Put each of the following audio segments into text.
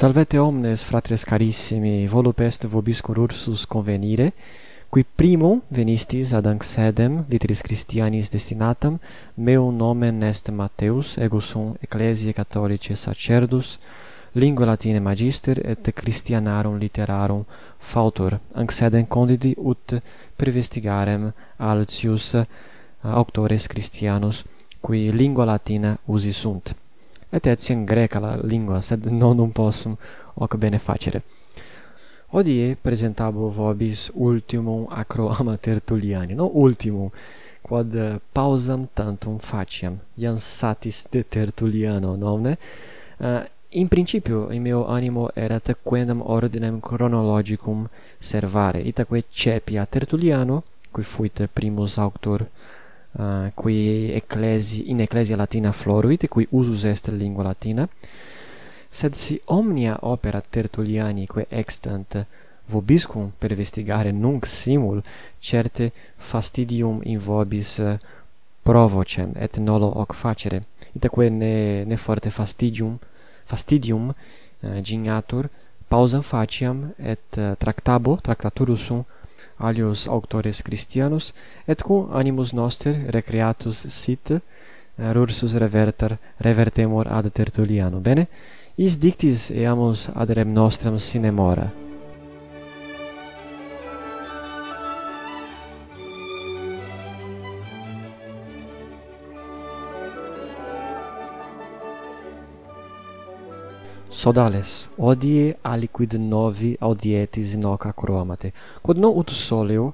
Salvete omnes, fratres carissimi, volo est vobiscor ursus convenire, qui primum venistis ad anxedem literis Christianis destinatam, meum nomen est Mateus, ego sum ecclesiae catholicae sacerdus, lingua latine magister et Christianarum literarum fautor, anxedem condidi ut prevestigarem altius auctores christianus, qui lingua latina usi sunt. Vedeți, în greca la lingua sed non possum hoc bene facere. Odie presentabo vobis ultimum acroama tertuliani, no ultimum, quod pausam tantum faciam, iam satis de tertuliano, nomne? Uh, eh, in principio in meo animo erat quendam ordinem chronologicum servare, itaque cepi a Tertuliano, cui fuit primus auctor uh, qui ecclesi in ecclesia latina floruit qui usus est lingua latina. Sed si omnia opera tertulianique extant vobiscum per vestigare nunc simul certe fastidium in vobis eh, provocem et nolo hoc facere. Itaque ne ne forte fastidium fastidium eh, uh, ginatur pausam faciam et uh, tractabo tractaturus sum alios auctores Christianos, et cum animus noster recreatus sit, eh, rursus reverter, revertemur ad Tertulliano. Bene? Is dictis eamus ad rem nostram sine mora. sodales odie aliquid novi audietis inoca croamate. Quod non ut soleo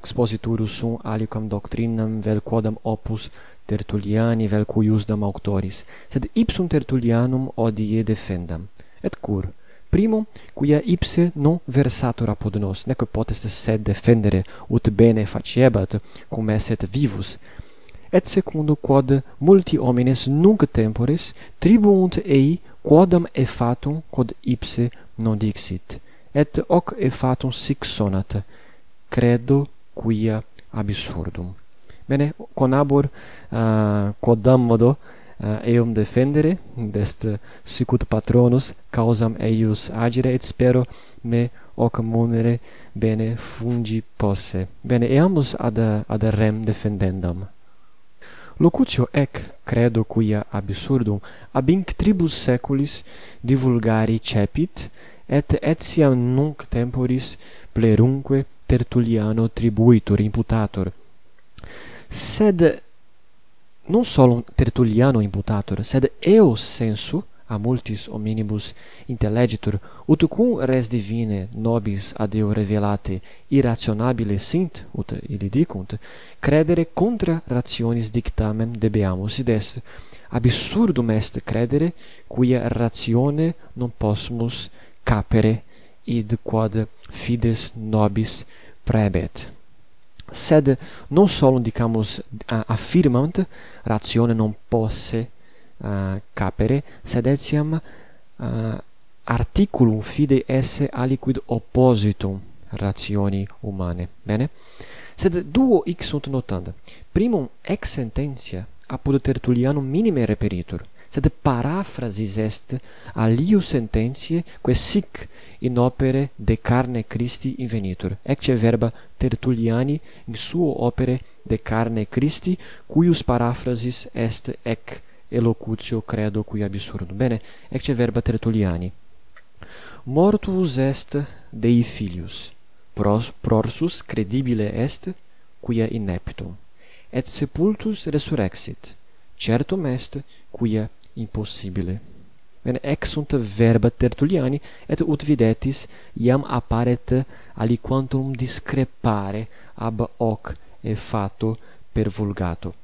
expositurus sum aliquam doctrinam vel quodam opus tertulliani vel cuiusdam auctoris sed ipsum tertullianum odie defendam. Et cur? Primum quia ipse non versatur apud nos nec potest sed defendere ut bene faciebat cum esset vivus. Et secundum quod multi homines nunc temporis tribuunt ei quodam effatum quod ipse non dixit et hoc effatum sic sonat credo quia absurdum. Bene conabor uh, eh, quodam modo uh, eh, eum defendere dest sicut patronus causam eius agere et spero me hoc munere bene fungi posse. Bene eamus ad ad rem defendendam. Locutio ec credo quia absurdum ab inc tribus saeculis divulgari cepit et etiam nunc temporis plerunque Tertulliano tribuitur imputator. Sed non solum Tertulliano imputator sed eo sensu a multis hominibus intellegitur, ut cum res divine nobis a Deo revelate irrationabile sint, ut ili dicunt, credere contra rationis dictamen debeamus id est, absurdum est credere, quia ratione non possumus capere, id quod fides nobis prebet. Sed non solum dicamus affirmant ratione non posse uh, capere, sed etiam uh, articulum fide esse aliquid oppositum rationi humane. Bene? Sed duo hic sunt notanda. Primum ex sententia apud Tertullianum minime reperitur, sed parafrasis est alius sententiae quae sic in opere de carne Christi invenitur. Ecce verba Tertulliani in suo opere de carne Christi, cuius parafrasis est ec elocutio credo cui absurdum. Bene, ecce verba Tertulliani. Mortus est Dei filius, pros, prorsus credibile est, quia ineptum, et sepultus resurrexit, certum est, quia impossibile. Bene, ex sunt verba Tertulliani, et ut videtis, iam apparet aliquantum discrepare ab hoc e fatto per vulgato.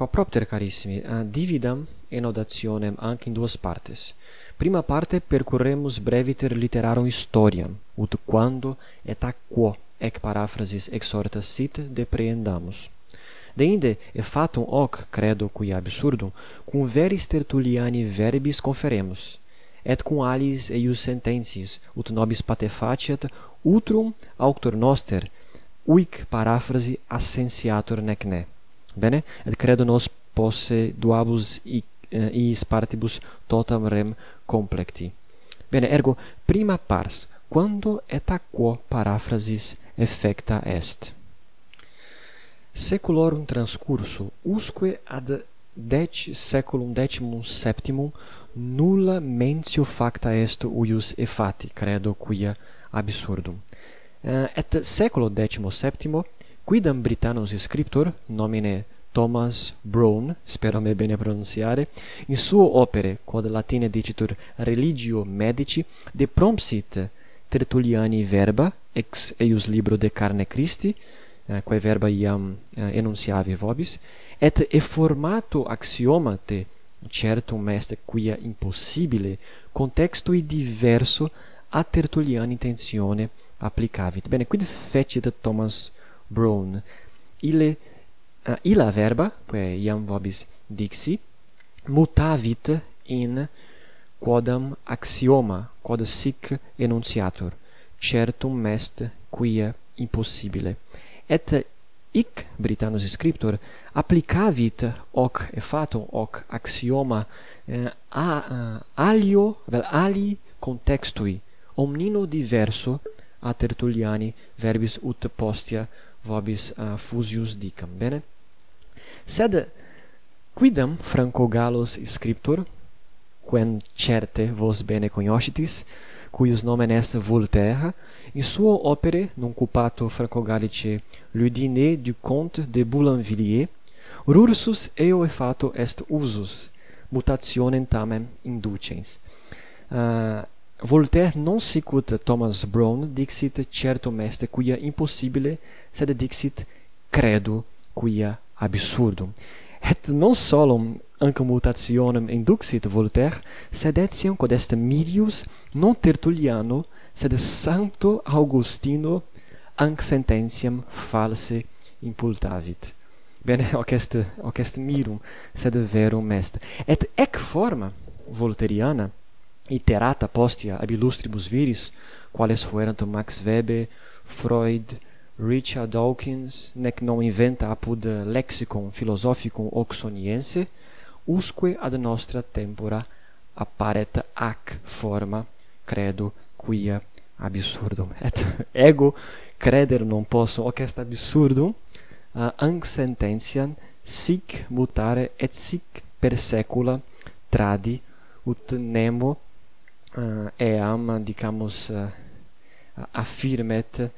Quapropter carissimi, dividam enodationem anche in duas partes. Prima parte percorremus breviter literarum historiam, ut quando et ac quo ec parafrasis exhortas sit deprendamus. Deinde e fatum hoc credo qui absurdum cum veris tertuliani verbis conferemus et cum alis eius sentensis ut nobis patefaciat utrum auctor noster uic paraphrasi assensiatur nec ne Bene? Et credo nos posse duabus ic, eh, iis partibus totam rem complecti. Bene, ergo, prima pars, quando et a quo parafrasis effecta est. Seculorum transcurso, usque ad dec seculum decimum septimum nulla mentio facta est uius effati, credo quia absurdum. Uh, et seculo decimo septimo quidam Britannos scriptor nomine Thomas Browne, spero me bene pronunciare, in suo opere, quod latine dicitur Religio Medici, de prompsit Tertulliani verba, ex eius libro de carne Christi, eh, quae verba iam eh, enunciavi vobis, et efformato axioma te certum est quia impossibile contextui diverso a Tertulliani intentione applicavit. Bene, quid fecit Thomas Brown. Ile uh, illa verba, quae iam vobis dixi, mutavit in quodam axioma, quod sic enunciatur, certum est quia impossibile. Et hic Britannus scriptor applicavit hoc effatum hoc axioma eh, a uh, alio vel ali contextui omnino diverso a Tertulliani verbis ut postia vobis uh, fusius dicam, bene? Sed quidam Franco Gallos scriptor, quem certe vos bene conoscitis, cuius nomen est Voltaire, in suo opere, nuncupato franco-gallice Ludine du Comte de Boulanvilliers, rursus eo fato est usus, mutationem tamen inducens. Uh, ah, Voltaire non sicut Thomas Brown dixit certum est quia impossibile sed dixit credo quia absurdum et non solum anca mutationem induxit Voltaire sed etiam quod est mirius non Tertulliano sed sancto Augustino anc sententiam false impultavit bene hoc est hoc est mirum sed verum est. Et ec forma volteriana iterata postea ab illustribus viris, quales fuerant Max Weber, Freud, Richard Dawkins, nec non inventa apud lexicon philosophicum oxoniense, usque ad nostra tempora apparet ac forma, credo, quia absurdum. Et ego creder non posso hoc est absurdum uh, anc sententiam sic mutare et sic per saecula tradi ut nemo Eh, eam dicamus eh, affirmet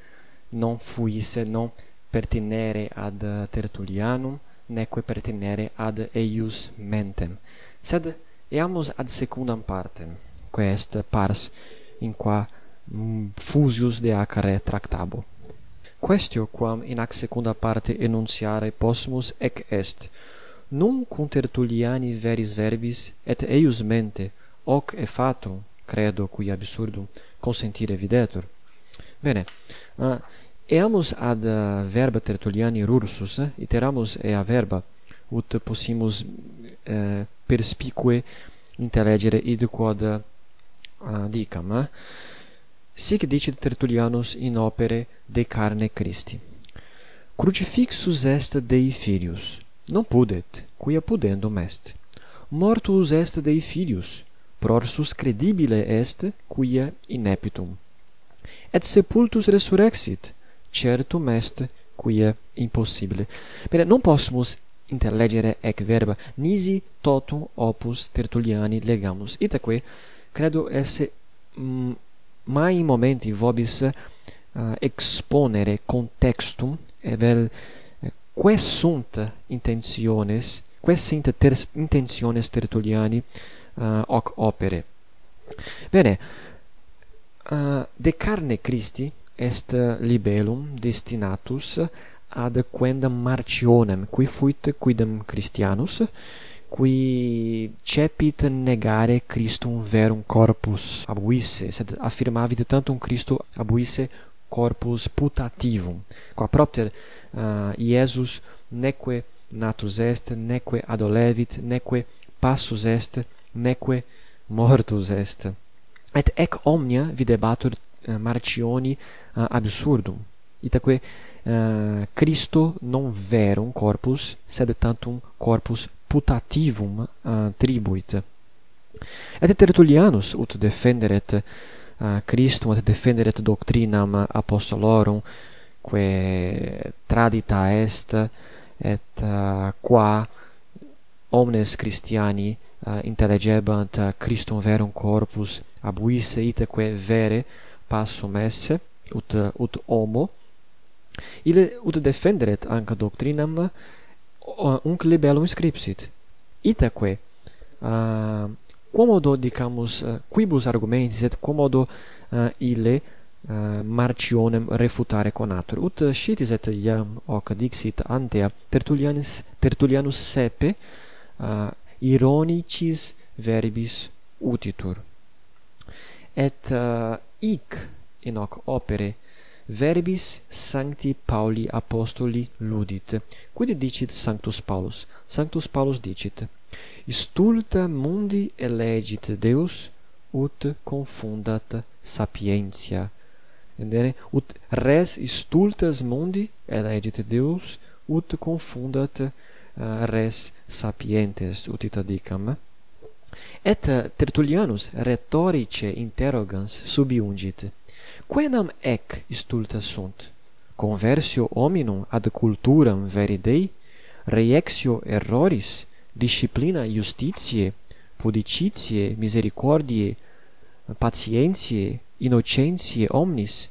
non fuisse non pertinere ad Tertullianum neque pertinere ad eius mentem. Sed eamus ad secundam partem quae est pars in qua mm, fusius de acare tractabo. Questio quam in ac secunda parte enunciare possumus ec est. Non cum Tertulliani veris verbis et eius mente hoc e fato credo cui absurdum consentire videtur. Bene, uh, eamus ad uh, verba Tertulliani rursus, eh? iteramus ea verba, ut possimus eh, uh, perspicue intelegere id quod uh, dicam. Eh? Sic dicit Tertullianus in opere de carne Christi. Crucifixus est Dei filius, non pudet, quia pudendum est. Mortus est Dei filius, prorsus credibile est quia ineptum. Et sepultus resurrexit, certum est quia impossibile. Bene, non possumus interlegere ec verba nisi totum opus Tertulliani legamus. Itaque credo esse mm, mai in momenti vobis uh, exponere contextum e vel eh, quae sunt intentiones quae sunt ter intentiones Tertulliani uh, hoc opere. Bene, uh, de carne Christi est libellum destinatus ad quendam marcionem, qui fuit quidem Christianus, qui cepit negare Christum verum corpus abuisse, sed affirmavit tantum Christo abuisse corpus putativum, qua propter uh, Iesus neque natus est, neque adolevit, neque passus est neque mortus est. Et ec omnia videbatur eh, Marcioni eh, absurdum. Itaque uh, eh, Christo non verum corpus sed tantum corpus putativum uh, tribuit. Et Tertullianus ut defenderet uh, Christum ut defenderet doctrinam apostolorum quae tradita est et uh, qua omnes Christiani Eh, intellegebant eh, Christum verum corpus abuisse itaque vere passum esse ut ut homo. Ille ut defenderet anca doctrinam unc libellum scripsit. Itaque uh, eh, quomodo dicamus uh, quibus argumentis et quomodo uh, ille uh, marcionem refutare conatur ut scitis et iam hoc dixit antea tertullianus tertullianus sepe uh, ironicis verbis utitur et uh, ic in hoc opere verbis sancti Pauli apostoli ludit. Quid dicit Sanctus Paulus? Sanctus Paulus dicit: Stulta mundi elegit Deus ut confundat sapientia. Entendere? Ut res stultas mundi elegit Deus ut confundat Eh, res sapientes utita dicam et eh, tertullianus rhetorice interrogans subiungit quenam ec stulta sunt? Conversio hominum ad culturam veridei? Reexio erroris? Disciplina justitiae pudicitiae misericordiae patientiae innocentiae omnis?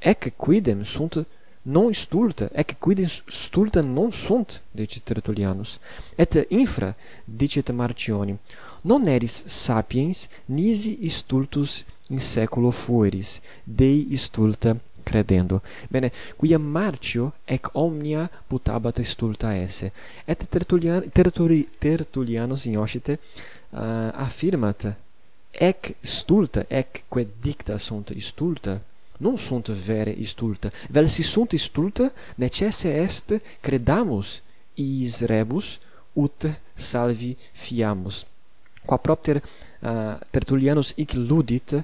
Ec quidem sunt non stulta, ec quides stulta non sunt, dicit Tertullianus, et infra, dicit Marcioni, non eris sapiens nisi stultus in seculo fueris, dei stulta credendo. Bene, quia Marcio ec omnia putabat stulta esse. Et Tertullian, terturi, Tertullianus in Oscite uh, eh, affirmat ec stulta, ec quae dicta sunt stulta, non sunt vere istulta, vel si sunt istulta, necesse est credamus iis rebus, ut salvi fiamus. Qua propter uh, Tertullianus hic ludit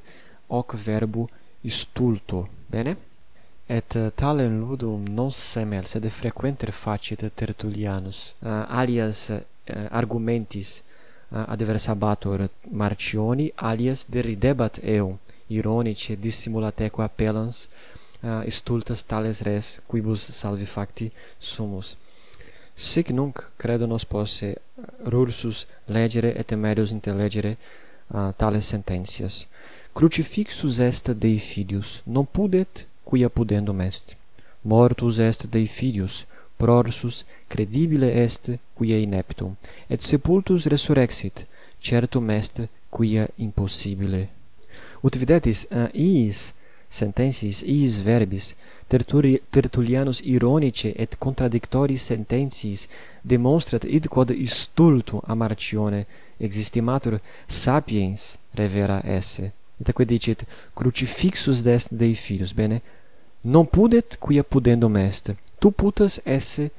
hoc verbo istulto, bene? Et uh, talem ludum non semel, sed frequenter facit Tertullianus, uh, alias uh, argumentis uh, adversabator Marcioni, alias deridebat eum, ironice dissimulateque appellans uh, stultas tales res quibus salvi facti sumus. Sic nunc credo nos posse eh, rursus legere et emerius intellegere uh, tales sententias. Crucifixus est dei filius non pudet quia pudendum est. Mortus est dei filius prorsus credibile est quia ineptum. Et sepultus resurrexit certum est quia impossibile ut videtis uh, eh, is sententiis is verbis terturi, tertullianus ironice et contradictoris sententiis demonstrat id quod stultu amartione existimatur sapiens revera esse. Et itaque dicit crucifixus dest dei filius bene non pudet quia pudendum est. Tu putas esse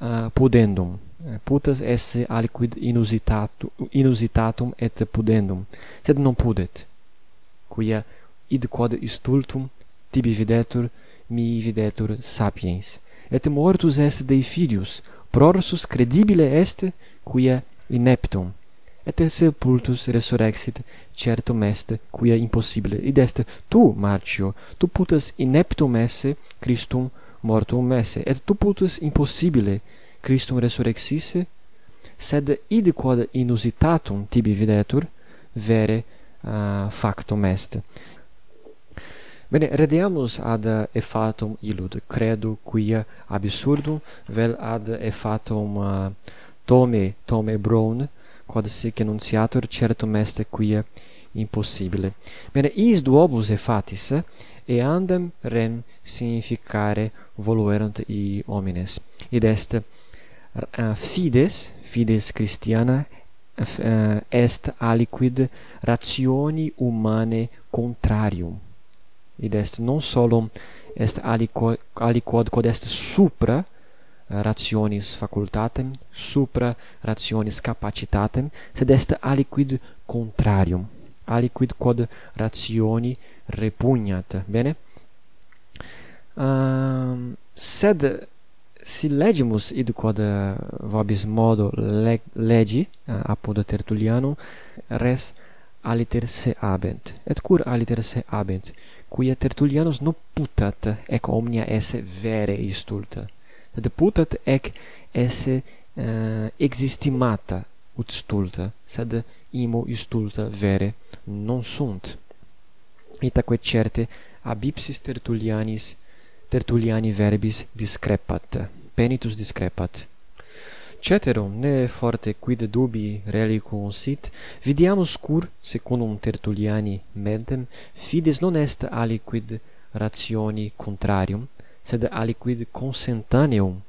uh, pudendum. Eh, putas esse aliquid inusitatum inusitatum et pudendum. Sed non pudet quia id quod stultum tibi videtur mihi videtur sapiens. Et mortus est Dei filius prorsus credibile est quia ineptum. Et sepultus resurrexit certum est quia impossibile. Id est tu martio tu putas ineptum esse Christum mortum esse. Et tu putas impossibile Christum resurrexisse sed id quod inusitatum tibi videtur vere uh, factum est. Bene, redeamus ad e fatum illud, credo quia absurdum vel ad e fatum uh, eh, tome, tome brown, quod sic enunciatur certum est quia impossibile. Bene, is duobus e fatis, e andam rem significare voluerant i homines. Id est uh, fides, fides Christiana Eh, est aliquid rationi humane contrarium. Id est non solum est aliquod, aliquod quod est supra rationis facultatem supra rationis capacitatem sed est aliquid contrarium. Aliquid quod rationi repugnat. Bene? Um, sed si legimus id quod eh, vobis modo leg legi eh, apud Tertullianum res aliter se abent. Et cur aliter se abent? Quia Tertullianus non putat ec omnia esse vere istulta sed putat ec esse uh, existimata ut stulta sed imo istulta vere non sunt. Itaque certe abipsis Tertullianis Tertulliani verbis discrepat, penitus discrepat. Ceterum, ne forte quid dubi relicum sit, vidiamus cur, secundum Tertulliani mentem, fides non est aliquid rationi contrarium, sed aliquid consentaneum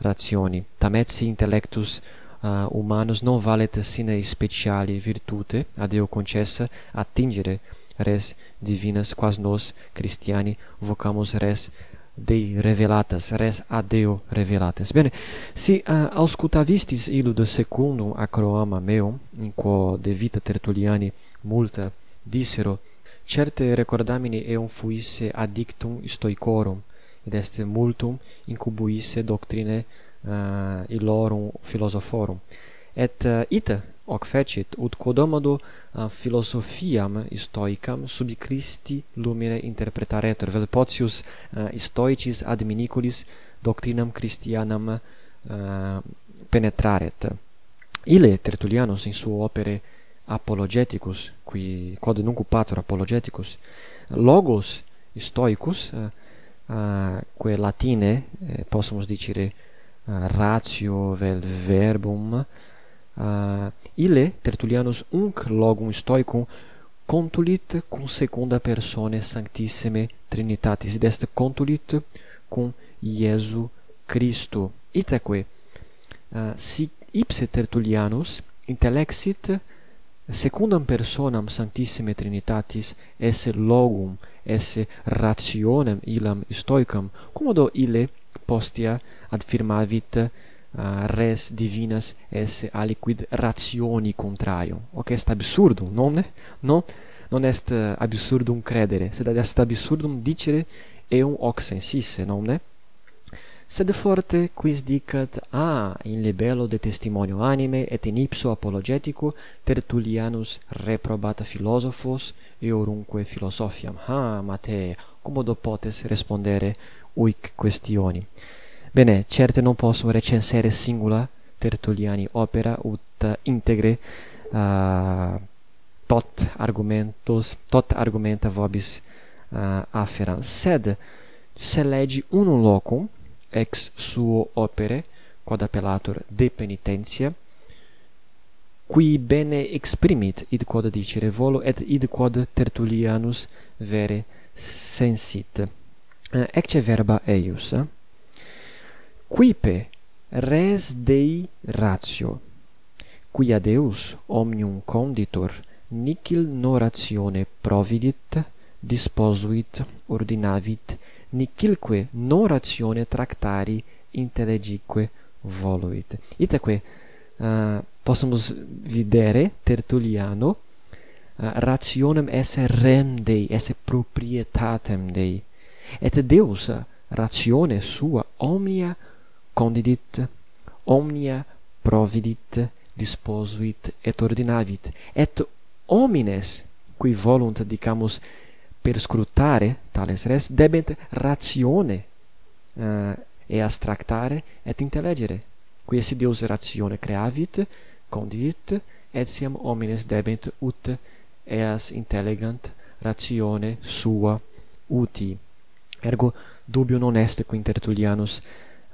rationi, tam et si intellectus uh, humanus non valet sine speciali virtute ad eo concessa attingere res divinas quas nos Christiani vocamus res Dei revelatas, res a Deo revelatas. Bene, si uh, auscultavistis ilud secundum acroama meum, in quo de vita tertuliani multa dissero, certe recordamini eum fuisse addictum stoicorum, id est multum incubuisse doctrine uh, illorum philosophorum. Et eh, uh, ita hoc fecit, ut quodomodo philosophiam stoicam sub Christi lumine interpretaretur, vel potius stoicis ad miniculis doctrinam Christianam penetraret. ille Tertullianus in suo opere apologeticus, qui quod nunc patur apologeticus, logos stoicus, que latine, eh, possumus dicere, ratio vel verbum, Ah, uh, ile Tertullianus unc logum stoicum contulit cum secunda persone sanctissime Trinitatis id est contulit cum Iesu Christo itaque uh, ah, si ipse Tertullianus intellexit secundam personam sanctissime Trinitatis esse logum esse rationem illam stoicam. Commodo ile postea adfirmavit uh, res divinas esse aliquid rationi contrario. O che est absurdum, non? ne? Non est eh, absurdum credere, sed est absurdum dicere eum hoc sensisse, non? ne? Sed forte quis dicat a ah, in libello de testimonio anime et in ipso apologetico Tertullianus reprobata philosophos eorumque philosophiam ah, ha mate commodo potes respondere uic questioni Bene, certe non posso recensere singula Tertulliani opera ut integre uh, tot argumentos tot argumenta vobis uh, afferam. sed se legi unum locum ex suo opere quod appellatur de penitentia qui bene exprimit id quod dicere volo et id quod Tertullianus vere sensit. Uh, ecce verba eius. Eh? quipe res dei ratio. Quia deus omnium conditor nihil noratione providit disposuit ordinavit nihilque noratione tractari intellegique voluit. Itaque uh, possumus videre tertuliano uh, rationem esse rem Dei esse proprietatem Dei. Et Deus ratione sua omnia condidit omnia providit disposuit et ordinavit et homines qui volunt dicamus perscrutare tales res debent ratione uh, e tractare et intellegere qui esse Deus ratione creavit condidit et siam homines debent ut eas intelligent ratione sua uti. Ergo dubio non est quintertullianus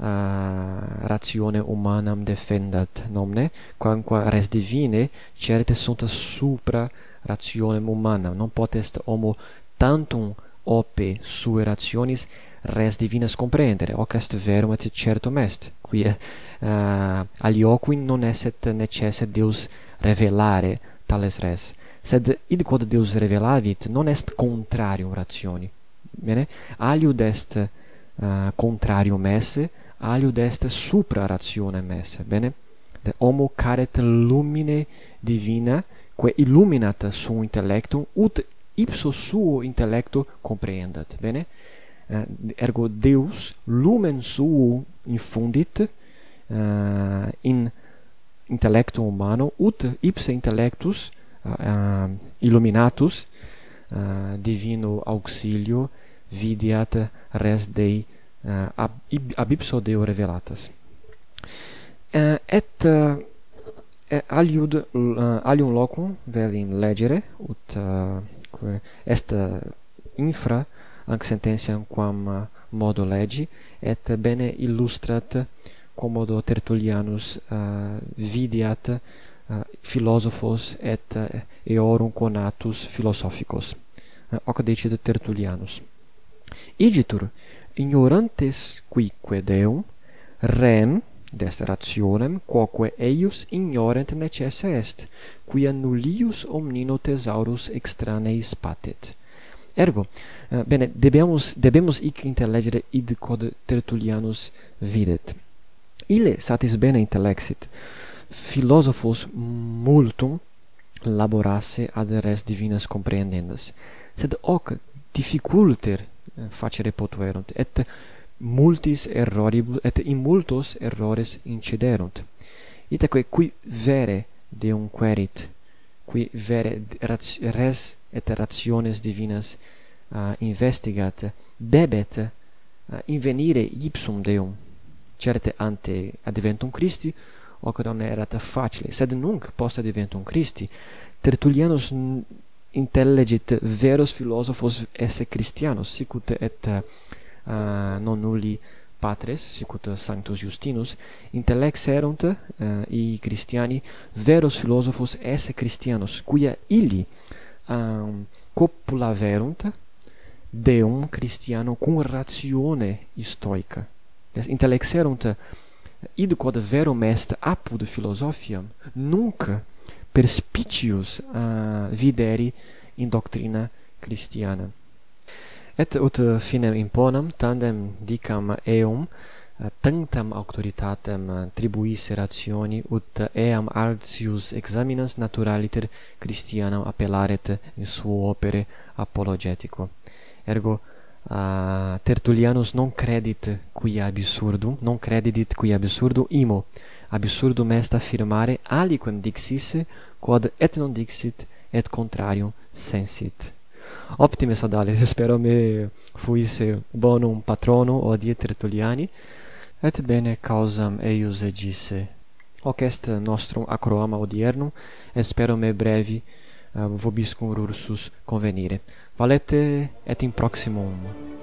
ratione umanam defendat nomne quamque res divine certe sunt supra rationem humanam non potest homo tantum ope sue rationis res divinas comprendere hoc est verum et certum est quia uh, alioqui non esset necesse Deus revelare tales res. Sed id quod Deus revelavit non est contrarium rationi. Bene? Aliud est uh, contrarium esse aliud est supra rationem esse, bene? De homo caret lumine divina, quae illuminat suum intellectum, ut ipso suo intellecto comprehendat, bene? Eh, ergo Deus lumen suo infundit uh, in intellectum humano ut ipse intellectus uh, uh, illuminatus uh, divino auxilio vidiat res Dei Eh, ab, ab ipso Deo revelatas. Eh, et eh, aliud alium locum velim legere ut est infra anc sententiam quam modo legi et bene illustrat commodo Tertullianus videat philosophos et eorum conatus philosophicos. Hoc decid Tertullianus. Igitur ignorantes quique deum rem des rationem quoque eius ignorant necesse est quia nullius omnino thesaurus extraneis patet. Ergo uh, bene debemus debemus hic intellegere id quod tertullianus videt. Ille satis bene intellexit philosophos multum laborasse ad res divinas comprehendendas. Sed hoc difficulter facere potuerunt et multis erroribus et in multos errores inciderunt. Itaque qui vere deum querit qui vere res et rationes divinas uh, investigat debet uh, invenire ipsum deum. Certe ante adventum Christi hoc non erat facile sed nunc post adventum Christi. Tertullianus intellegit veros philosophos esse Christianos sicut et uh, non nulli patres sicut sanctus Justinus intellexerunt uh, eh, i Christiani veros philosophos esse Christianos quia illi um, ehm, copulaverunt deum Christiano cum ratione stoica des intellexerunt id quod verum est apud philosophiam nunc perspicius uh, videri in doctrina Christiana. Et ut uh, finem imponam tandem dicam eum uh, tantam auctoritatem uh, tribuisse rationi ut eam altius examinas naturaliter Christianam appellaret in suo opere apologetico. Ergo uh, Tertullianus non credit qui absurdum, non credidit qui absurdum imo absurdum est affirmare aliquam dixisse quod et non dixit et contrarium sensit. Optime sodales spero me fuisse bonum patrono odie tertuliani et bene causam eius egisse hoc est nostrum acroama odiernum et spero me brevi uh, vobiscum rursus convenire. Valete et in proximum.